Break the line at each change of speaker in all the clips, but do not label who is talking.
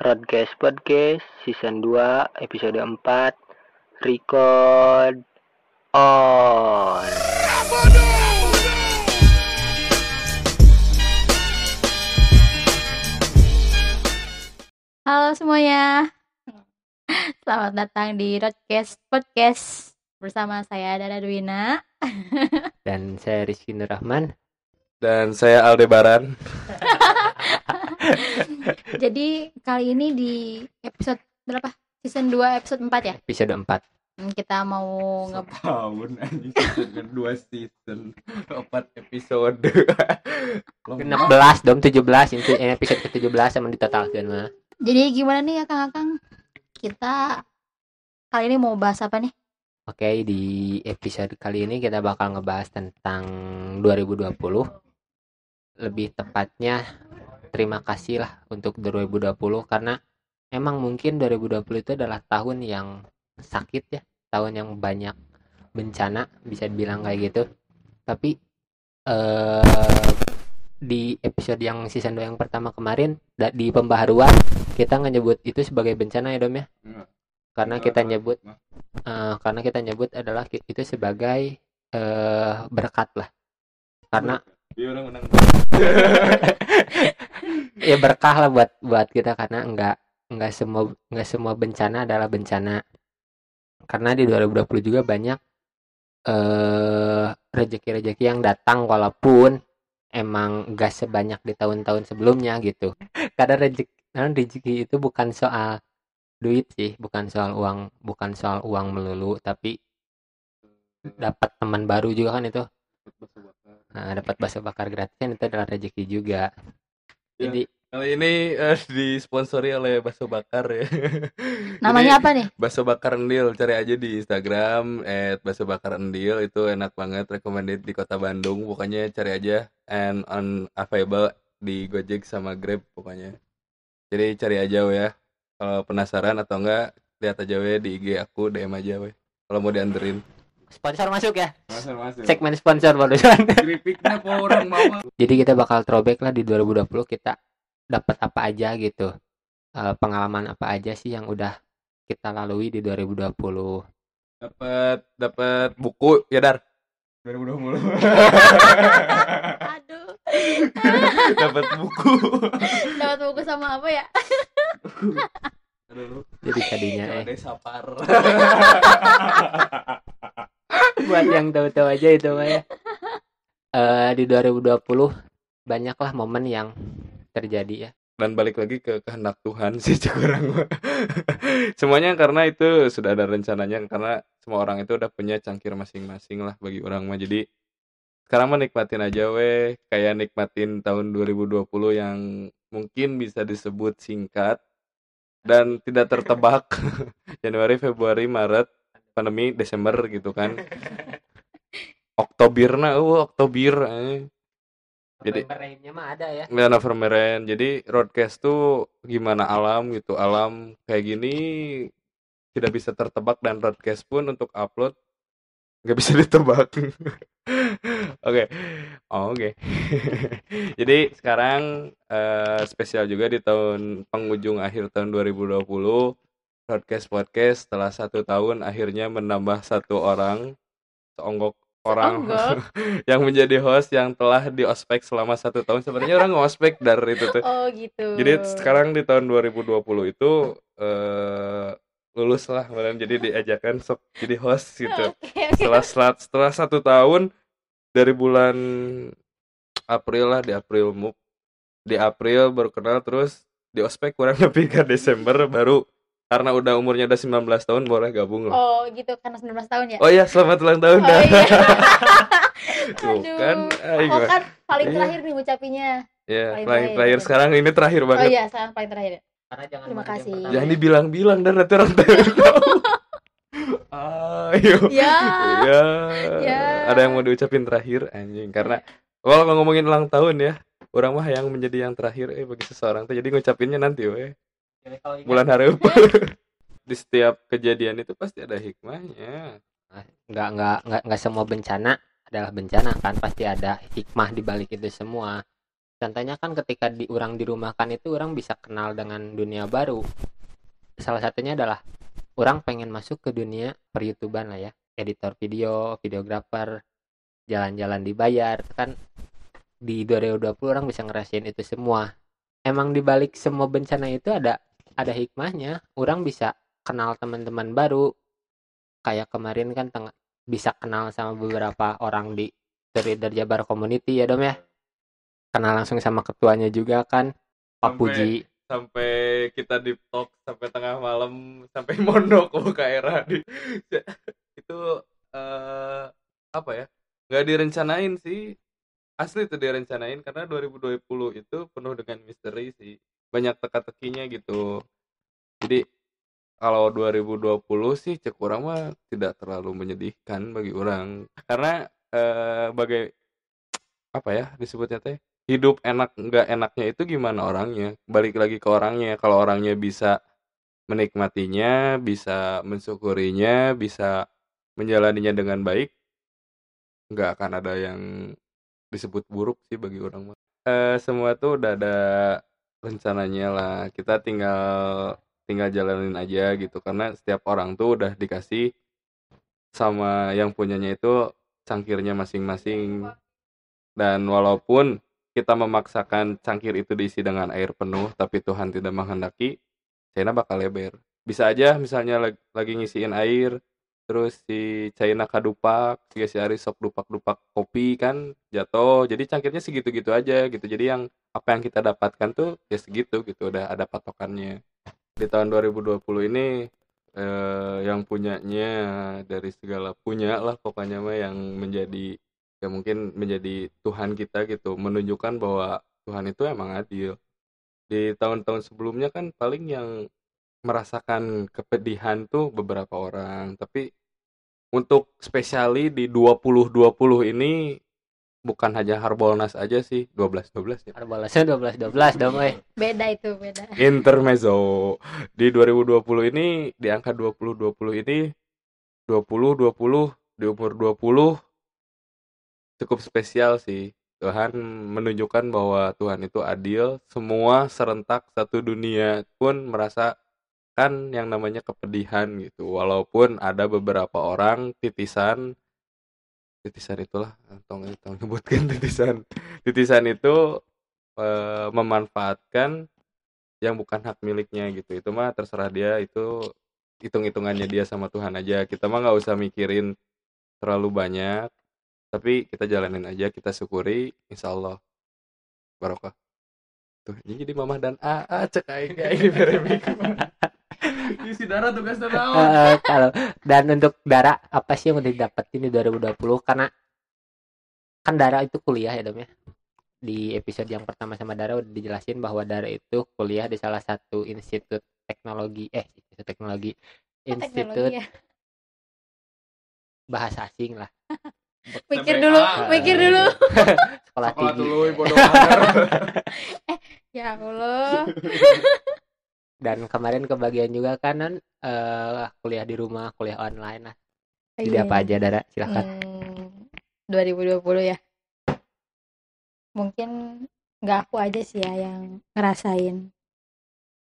Rodcast Podcast Season 2 Episode 4 Record On
Halo semuanya, selamat datang di Rodcast Podcast bersama saya Dada Dwina.
Dan saya Rizky Nurrahman
Dan saya Aldebaran.
Jadi kali ini di episode berapa? Season 2 episode 4 ya?
Episode 4
Hmm, Kita mau nge
Tahun anjing season dua season empat episode.
16 dong 17 Ini ini episode ke-17 sama ditotalkan mah
Jadi gimana nih ya Kang-Kang? Kita kali ini mau bahas apa nih?
Oke di episode kali ini kita bakal ngebahas tentang 2020 Lebih tepatnya terima kasih lah untuk 2020 Karena emang mungkin 2020 itu adalah tahun yang sakit ya Tahun yang banyak bencana bisa dibilang kayak gitu. Tapi eh di episode yang season 2 yang pertama kemarin di pembaharuan kita nyebut itu sebagai bencana ya Dom ya?
Iya.
karena kita nyebut eh, karena kita nyebut adalah itu sebagai eh, berkat lah. Karena
Iya orang menang.
ya berkah lah buat buat kita karena enggak enggak semua enggak semua bencana adalah bencana. Karena di 2020 juga banyak eh rezeki-rezeki yang datang walaupun emang enggak sebanyak di tahun-tahun sebelumnya gitu. Karena rezeki karena rezeki itu bukan soal duit sih bukan soal uang bukan soal uang melulu tapi dapat teman baru juga kan itu nah, dapat bakso bakar gratis kan itu adalah rezeki juga
Ya.
jadi
Kali ini eh, disponsori oleh Baso Bakar ya.
Namanya
Jadi,
apa nih?
Baso Bakar Endil, cari aja di Instagram @baso bakar endil itu enak banget, recommended di Kota Bandung. Pokoknya cari aja and on available di Gojek sama Grab pokoknya. Jadi cari aja we ya. Kalau penasaran atau enggak lihat aja we di IG aku DM aja we. Kalau mau dianterin.
Sponsor masuk ya
Masuk masuk.
segmen sponsor barusan
Keripiknya kok orang mau.
jadi kita bakal throwback lah di 2020 kita dapat apa aja gitu Eh, pengalaman apa aja sih yang udah kita lalui di 2020
Dapat dapat buku ya Dar. 2020.
Aduh,
dapat buku.
dapat buku sama apa ya?
Aduh,
jadi tadinya eh,
ada sapar.
buat yang tahu-tahu aja itu mah ya. Eh, di 2020 banyaklah momen yang terjadi ya.
Dan balik lagi ke kehendak Tuhan sih kurang semuanya karena itu sudah ada rencananya karena semua orang itu udah punya cangkir masing-masing lah bagi orang mah jadi sekarang mah nikmatin aja weh kayak nikmatin tahun 2020 yang mungkin bisa disebut singkat dan tidak tertebak. Januari Februari Maret pandemi Desember gitu kan Oktober nah uh, Oktober eh. Jadi-
mah ada ya
Ya Novemberen. Jadi roadcast tuh gimana alam gitu. Alam kayak gini tidak bisa tertebak dan roadcast pun untuk upload nggak bisa ditebak. Oke. Oh, Oke. Jadi sekarang eh, spesial juga di tahun penghujung akhir tahun 2020 Roadcast Podcast setelah satu tahun akhirnya menambah satu orang seonggok orang yang menjadi host yang telah di ospek selama satu tahun. Sebenarnya orang ngospek dari itu tuh.
Oh gitu.
jadi sekarang di tahun 2020 itu eh lulus lah kemarin. Jadi diajakan sok jadi host gitu.
Oke, oke.
setelah setelah, setelah satu tahun dari bulan April lah di April MUP di April baru kenal terus di ospek kurang lebih ke Desember baru karena udah umurnya udah 19 tahun boleh gabung lah
Oh gitu karena 19 tahun ya?
oh iya selamat ulang tahun
Oh,
dah
iya.
Tuh
Aduh.
kan ayo
Oh kan paling
Iya.
terakhir nih ngucapinnya.
ya
paling
paling
terakhir.
terakhir sekarang ini terakhir
Oh
banget
iya, sekarang paling terakhir. ya.
karena jangan
Terima kasih.
pertama
Jangan
ya.
dibilang-bilang dan nanti orang tahu. Ayo.
Ya.
Ya.
Ya.
Ada yang mau diucapin terakhir anjing karena kalau ngomongin ulang tahun ya, orang mah yang menjadi yang terakhir eh bagi seseorang tuh jadi ngucapinnya nanti we
Jadi kalau ingat,
bulan hareup. Di setiap kejadian itu pasti ada hikmahnya.
nggak nggak nggak nggak semua bencana adalah bencana kan pasti ada hikmah di balik itu semua. Contohnya kan ketika di orang dirumahkan itu orang bisa kenal dengan dunia baru. Salah satunya adalah orang pengen masuk ke dunia per youtuban lah ya. Editor video videografer jalan-jalan dibayar kan di 2020 orang bisa ngerasain itu semua. Emang dibalik semua bencana itu ada ada hikmahnya. Orang bisa kenal teman-teman baru. Kayak kemarin kan tengah bisa kenal sama beberapa orang di dari Jabar Community ya dom ya? Kenal langsung sama ketuanya juga kan? Pak
Sampai-
Puji.
sampai kita di talk sampai tengah malam sampai mondok ke era. Di itu eh apa ya? Nggak direncanain sih. Asli itu direncanain karena 2020 itu penuh dengan misteri sih banyak teka-tekinya gitu. Jadi kalau 2020 sih cek orang mah tidak terlalu menyedihkan bagi orang. Karena eh bagai apa ya disebutnya teh hidup enak nggak enaknya itu gimana orangnya? Balik lagi ke orangnya. Kalau orangnya bisa menikmatinya bisa mensyukurinya bisa menjalaninya dengan baik nggak akan ada yang disebut buruk sih bagi orang mah. Eh, semua tuh udah ada rencananya lah. Kita tinggal tinggal jalanin aja gitu. Karena setiap orang tuh udah dikasih sama yang punyanya itu cangkirnya masing-masing. Dan walaupun kita memaksakan cangkir itu diisi dengan air penuh tapi Tuhan tidak menghendaki China bakal lebar. Bisa aja misalnya lag- lagi ngisiin air terus si China kadupak si Ari sok dupak-dupak kopi kan jatuh. Jadi cangkirnya segitu-gitu aja gitu. Jadi yang apa yang kita dapatkan tuh ya segitu gitu udah ada patokannya. Di tahun 2020 ini eh, yang punyanya dari segala punya lah pokoknya mah yang menjadi ya mungkin menjadi Tuhan kita gitu menunjukkan bahwa Tuhan itu emang adil. Di tahun-tahun sebelumnya kan paling yang merasakan kepedihan tuh beberapa orang. Tapi untuk spesiali di 2020 ini bukan hanya Harbolnas aja sih 12 12 ya.
Balasnya 12 12 dong eh
beda itu beda.
Intermezzo. Di 2020 ini di angka 20 20 ini 20 20 di umur 20 cukup spesial sih. Tuhan menunjukkan bahwa Tuhan itu adil semua serentak satu dunia pun merasakan yang namanya kepedihan gitu. Walaupun ada beberapa orang titisan titisan itulah tong tong nyebutkan titisan. Titisan itu eh, memanfaatkan yang bukan hak miliknya gitu. Itu mah terserah dia itu hitung hitungannya dia sama Tuhan aja. Kita mah nggak usah mikirin terlalu banyak tapi kita jalanin aja kita syukuri insya Allah barokah. Tuh ini jadi mamah dan AA cek aing ini beremik isi darah tugas naon
Eh, kalau dan untuk Dara apa sih yang udah didapetin di 2020 karena kan Dara itu kuliah ya dom ya? Di episode yang pertama sama Dara udah dijelasin bahwa Dara itu kuliah di salah satu institut teknologi eh institut teknologi
Oh,
institut
teknologi ya.
bahasa asing lah.
Mikir dulu mikir dulu.
Sekolah
sekolah
tinggi.
dulu bodoh amat.
ya Allah
dan kemarin kebagian juga kanan eh kuliah di rumah kuliah online lah jadi
Iya,
apa
iya.
aja Dara silakan
Hmm, 2020 ya. Mungkin nggak aku aja sih ya yang ngerasain.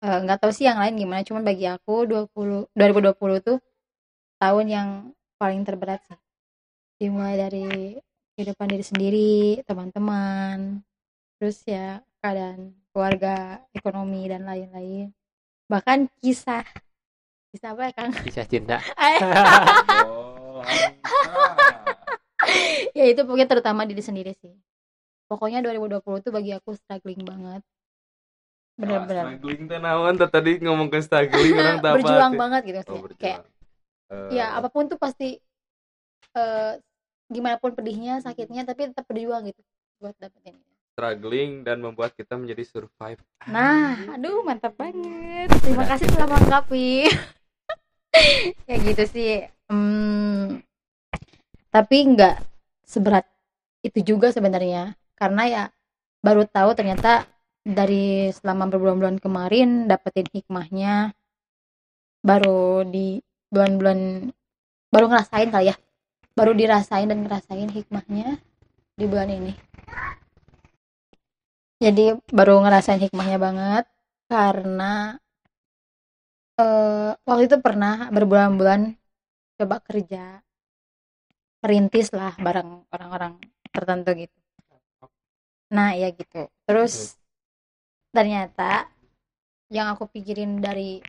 Eh, nggak tahu sih yang lain gimana, cuman bagi aku 20 2020 tuh tahun yang paling terberat sih. Dimulai dari kehidupan diri sendiri, teman-teman, terus ya keadaan keluarga, ekonomi dan lain-lain. Bahkan kisah kisah apa ya Kang?
kisah cinta
Oh,
ya itu pokoknya terutama diri sendiri sih pokoknya 2020 tuh bagi aku struggling banget bener-bener
Struggling teh naon teh tadi ngomong ke struggling orang tak apa
berjuang
teh.
banget gitu
Oh,
maksudnya.
berjuang.
kayak
Eh,
ya apa pun tuh pasti eh gimana pun pedihnya sakitnya tapi tetap berjuang gitu buat dapetin
struggling dan membuat kita menjadi survive.
nah aduh mantap banget. Terima kasih telah melengkapi. Ya gitu sih hmm, tapi nggak seberat itu juga sebenarnya. Karena ya baru tahu ternyata dari selama berbulan-bulan kemarin dapetin hikmahnya baru di bulan-bulan baru ngerasain kali ya. Baru dirasain dan ngerasain hikmahnya di bulan ini jadi baru ngerasain hikmahnya banget karena eh waktu itu pernah berbulan-bulan coba kerja merintis lah bareng orang-orang tertentu gitu. Nah ya gitu. Terus ternyata yang aku pikirin dari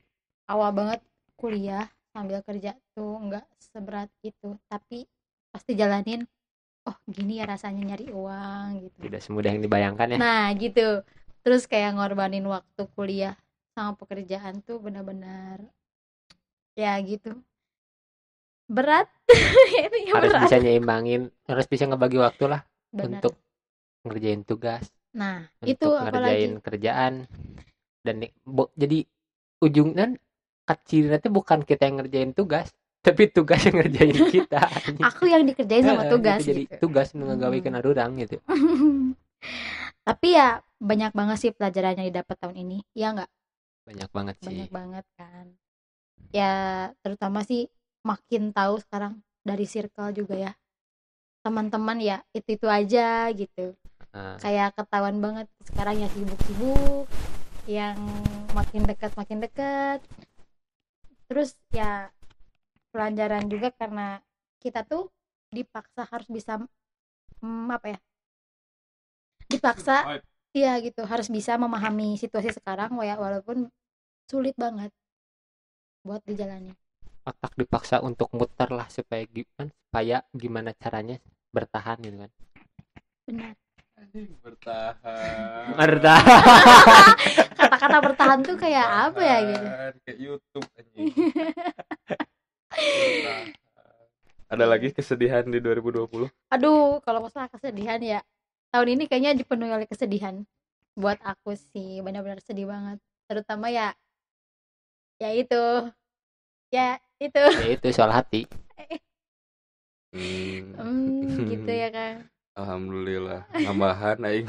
awal banget kuliah sambil kerja tuh nggak seberat itu tapi pasti jalanin oh gini ya rasanya nyari uang gitu.
Tidak semudah yang dibayangkan ya.
Nah gitu. Terus kayak ngorbanin waktu kuliah sama pekerjaan tuh benar-benar Ya gitu. Berat. Ya
harus
berat.
bisa nyeimbangin harus bisa ngebagi waktu lah
Benar.
untuk ngerjain tugas
Nah
untuk
itu
ngerjain
apalagi
kerjaan. Dan bo- jadi ujungnya kecil nanti bukan kita yang ngerjain tugas tapi tugas yang ngerjain kita
Aku yang dikerjain sama
Heeh,
tugas
gitu. jadi
gitu.
tugas ngegawikeun
Hmm.
arurang gitu.
Tapi ya banyak banget sih pelajaran yang didapat tahun ini. Ya nggak?
Banyak banget sih.
Banyak banget kan. Ya terutama sih makin tahu sekarang dari circle juga ya. Teman-teman ya itu itu aja gitu.
Nah,
kayak ketahuan banget sekarang yang sibuk-sibuk yang makin dekat makin dekat terus ya pelajaran juga karena kita tuh dipaksa harus bisa mm, apa ya dipaksa iya gitu harus bisa memahami situasi sekarang ya walaupun sulit banget buat dijalani.
Otak dipaksa untuk muter lah supaya gimana supaya gimana caranya bertahan gitu kan.
Benar.
Bertahan.
Bertahan.
Kata-kata bertahan tuh kayak apa ya gitu?
Bertahan, kayak YouTube anjing. Bertahan. ada lagi kesedihan di 2020
aduh kalau masalah kesedihan ya. Tahun ini kayaknya dipenuhi oleh kesedihan. Buat aku sih benar-benar sedih banget. Terutama ya ya itu. Ya itu.
Ya itu soal hati.
Hmm.
hmm, gitu ya kan
Alhamdulillah. Nambahan aing.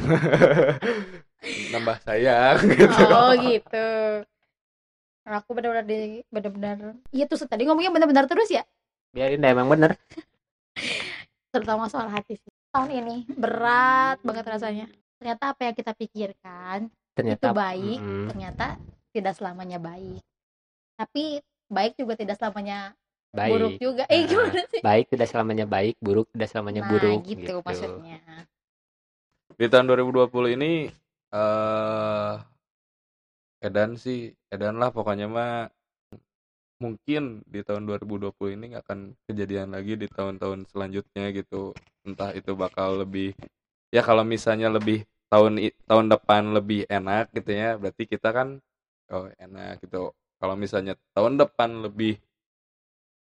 Nambah sayang gitu.
oh gitu aku benar-benar di benar-benar iya tuh tadi ngomongnya benar-benar terus ya?
Biarin dah emang bener.
Terutama soal hati sih. Tahun ini berat banget rasanya. Ternyata apa yang kita pikirkan
ternyata
itu baik
Mm-mm.
ternyata tidak selamanya baik. Tapi baik juga tidak selamanya
baik.
buruk juga. Eh
Nah,
gimana sih?
baik tidak selamanya baik buruk tidak selamanya
nah
buruk
gitu, maksudnya.
Di tahun 2020 ini eh edan sih edan lah pokoknya mah mungkin di tahun 2020 ini nggak akan kejadian lagi di tahun-tahun selanjutnya gitu. Entah itu bakal lebih ya kalau misalnya lebih tahun tahun depan lebih enak gitu ya berarti kita kan oh enak gitu. Kalau misalnya tahun depan lebih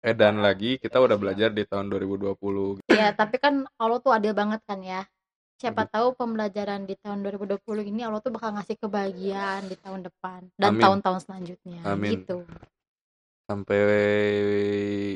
edan lagi kita udah belajar di tahun 2020
ya tapi kan Allah tuh adil banget kan ya siapa tahu pembelajaran di tahun 2020 ini Allah tuh bakal ngasih kebahagiaan di tahun depan dan tahun-tahun selanjutnya
Amin.
gitu
sampai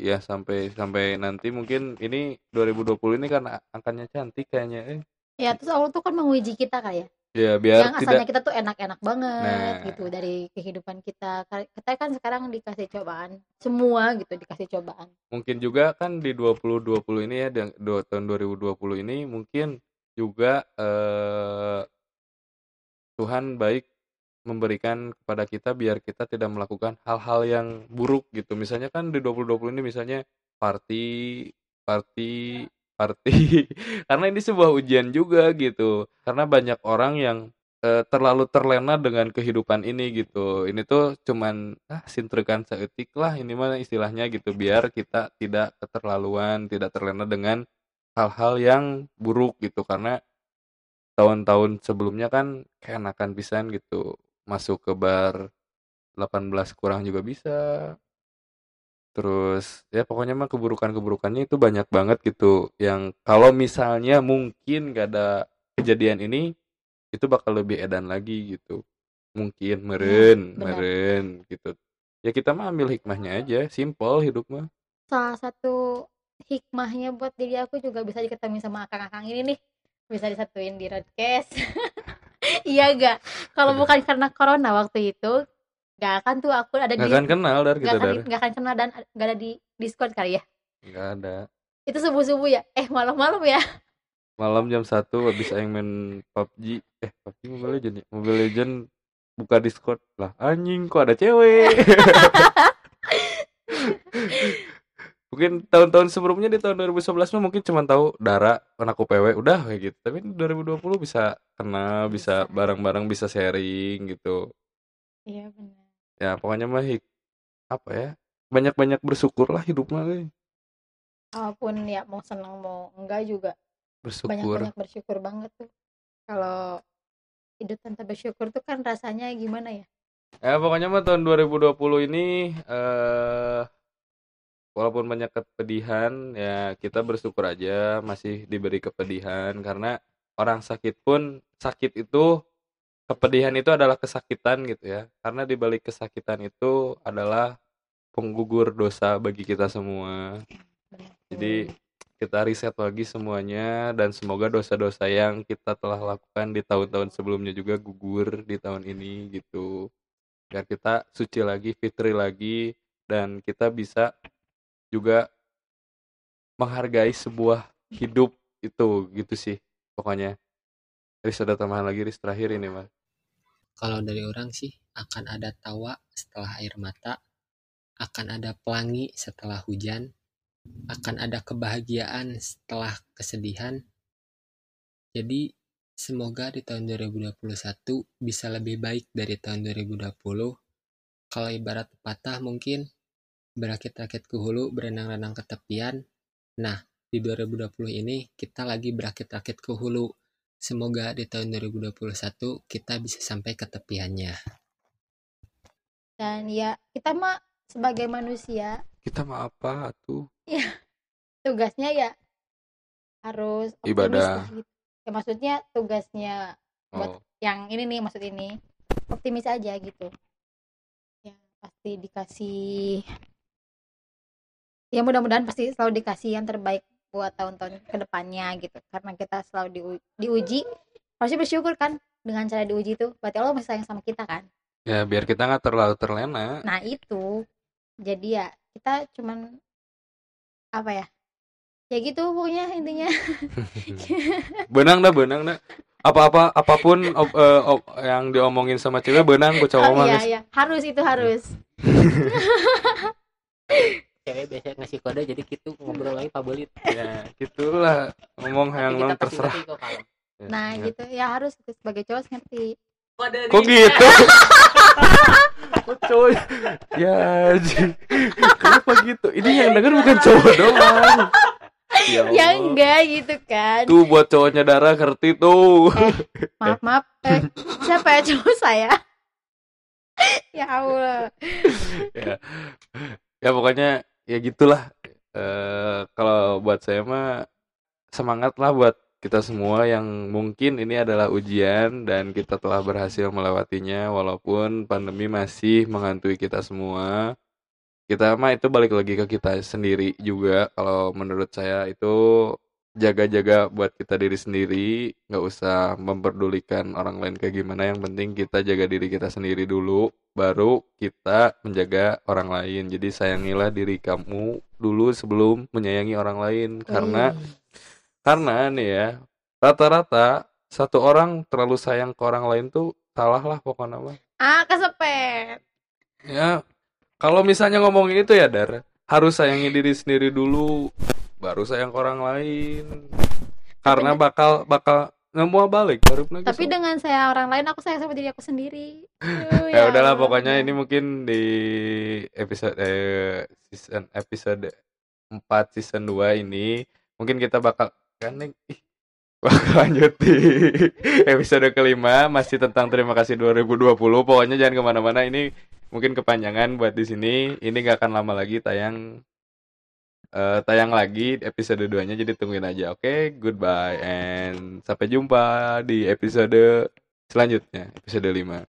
ya sampai sampai nanti mungkin ini 2020 ini kan angkanya cantik kayaknya eh.
ya terus Allah tuh kan menguji kita kali ya
ya
yang
biar
asalnya
tidak
kita tuh enak-enak banget
Nah.
gitu dari kehidupan kita kita kan sekarang dikasih cobaan semua gitu dikasih cobaan
mungkin juga kan di 2020 ini ya dan dua, tahun 2020 ini mungkin juga eh, Tuhan baik memberikan kepada kita biar kita tidak melakukan hal-hal yang buruk gitu. Misalnya kan di 2020 ini misalnya party party party. Karena ini sebuah ujian juga gitu. Karena banyak orang yang eh, terlalu terlena dengan kehidupan ini gitu. Ini tuh cuman ah sintrekan seetik lah ini mah istilahnya gitu. Biar kita tidak keterlaluan tidak terlena dengan hal-hal yang buruk gitu karena tahun-tahun sebelumnya kan keenakan pisan gitu. Masuk ke bar 18 kurang juga bisa. Terus ya pokoknya mah keburukan-keburukannya itu banyak banget gitu. Yang kalau misalnya mungkin gak ada kejadian ini itu bakal lebih edan lagi gitu. Mungkin meren
benar.
meren gitu. Ya kita mah ambil hikmahnya aja simple hidup mah.
Salah satu hikmahnya buat diri aku juga bisa diketahui sama akang-akang ini nih. Bisa disatuin di roadcast. Iya gak kalau bukan karena corona waktu itu gak akan tuh aku ada di
nggak akan kenal dar
gak
kita
akan,
dar.
gak akan kenal dan gak ada di discord kali ya?
Nggak ada.
Itu subuh subuh ya? Eh malam malam ya?
Malam jam 1 habis aing main PUBG eh PUBG Mobile Legend ya? Mobile Legend buka Discord. Lah anjing kok ada cewek mungkin tahun-tahun sebelumnya di tahun 2011 mah mungkin cuma tahu Dara anak UPW udah kayak gitu. Tapi 2020 bisa kenal bisa
Bisa.
bareng-bareng bisa sharing gitu.
Iya benar
ya pokoknya mah apa ya banyak-banyak bersyukur lah hidup mah apa
pun ya mau senang mau enggak juga
bersyukur.
banyak-banyak bersyukur banget tuh. Kalau hidup tanpa bersyukur tuh kan rasanya gimana ya?
Ya pokoknya mah tahun 2020 ini eh walaupun banyak kepedihan ya kita bersyukur aja masih diberi kepedihan karena orang sakit pun sakit itu kepedihan itu adalah kesakitan gitu ya. Karena di balik kesakitan itu adalah penggugur dosa bagi kita semua. Jadi kita riset lagi semuanya dan semoga dosa-dosa yang kita telah lakukan di tahun-tahun sebelumnya juga gugur di tahun ini gitu. Biar kita suci lagi, fitri lagi dan kita bisa juga menghargai sebuah hidup itu gitu sih pokoknya. Riz ada tambahan lagi Riz terakhir ini mas.
Kalau dari orang sih akan ada tawa setelah air mata, akan ada pelangi setelah hujan, akan ada kebahagiaan setelah kesedihan. Jadi semoga di tahun 2021 bisa lebih baik dari tahun 2020. Kalau ibarat patah mungkin berakit-rakit ke hulu, berenang-renang ke tepian. Nah, di 2020 ini kita lagi berakit-rakit ke hulu. Semoga di tahun 2021 kita bisa sampai ke tepiannya.
dan ya kita mah sebagai manusia
Kita mah apa tuh?
tugasnya ya harus optimis
Ibadah.
gitu. Ya maksudnya tugasnya
Oh,
Buat- yang ini nih maksud ini optimis aja gitu. Ya pasti dikasih ya mudah-mudahan pasti selalu dikasih yang terbaik buat tahun-tahun ke depannya gitu. Karena kita selalu diu- diuji. Pasti bersyukur kan dengan cara diuji itu berarti Allah masih sayang sama kita kan?
Ya biar kita nggak terlalu terlena.
nah itu. Jadi ya kita cuman apa ya? Ya gitu pokoknya intinya.
Benang dah benang dah. Apa-apa apa pun op- eh, op- yang diomongin sama cewek benang ku cowok
oh, iya iya. Harus itu harus
Cewek biasanya ngasih kode jadi gitu ngobrol lagi pabelit.
ya gitulah ngomong yang
pasti
terserah. Ya,
nah
ya.
gitu. Ya harus sebagai cowok ngerti.
Kok gitu? kok cowok? Ya Ji. kenapa gitu? Ini yang denger bukan cowok doang. Ya,
ya enggak gitu kan.
Tuh buat cowoknya darah ngerti tuh.
Maaf maaf. Eh, siapa ya cowok saya? Ya Allah.
Ya. Ya pokoknya ya gitulah. Eh kalau buat saya mah semangat lah buat kita semua yang mungkin ini adalah ujian dan kita telah berhasil melewatinya walaupun pandemi masih menghantui kita semua. Kita mah itu balik lagi ke kita sendiri juga. Kalau menurut saya itu jaga-jaga buat kita diri sendiri nggak usah memperdulikan orang lain kayak gimana. Yang penting kita jaga diri kita sendiri dulu baru kita menjaga orang lain. Jadi sayangilah diri kamu dulu sebelum menyayangi orang lain. Karena karena nih ya rata-rata satu orang terlalu sayang ke orang lain tuh salah lah pokoknya mah.
Ah kesepet.
Ya kalau misalnya ngomongin itu ya dar harus sayangi diri sendiri dulu baru sayang ke orang lain. Karena bakal bakal nggak mau balik baru lagi
tapi
sama-
dengan saya orang lain aku sayang sama diri aku sendiri. Aduh,
ya udahlah pokoknya ini mungkin di episode eh, season episode 4 season 2 ini mungkin kita bakal kan ih, bakal lanjut di episode kelima masih tentang terima kasih 2020 pokoknya jangan ke mana-mana ini mungkin kepanjangan buat di sini. Ini gak akan lama lagi tayang eh, tayang lagi episode 2 nya jadi tungguin aja oke? Goodbye and sampai jumpa di episode selanjutnya episode 5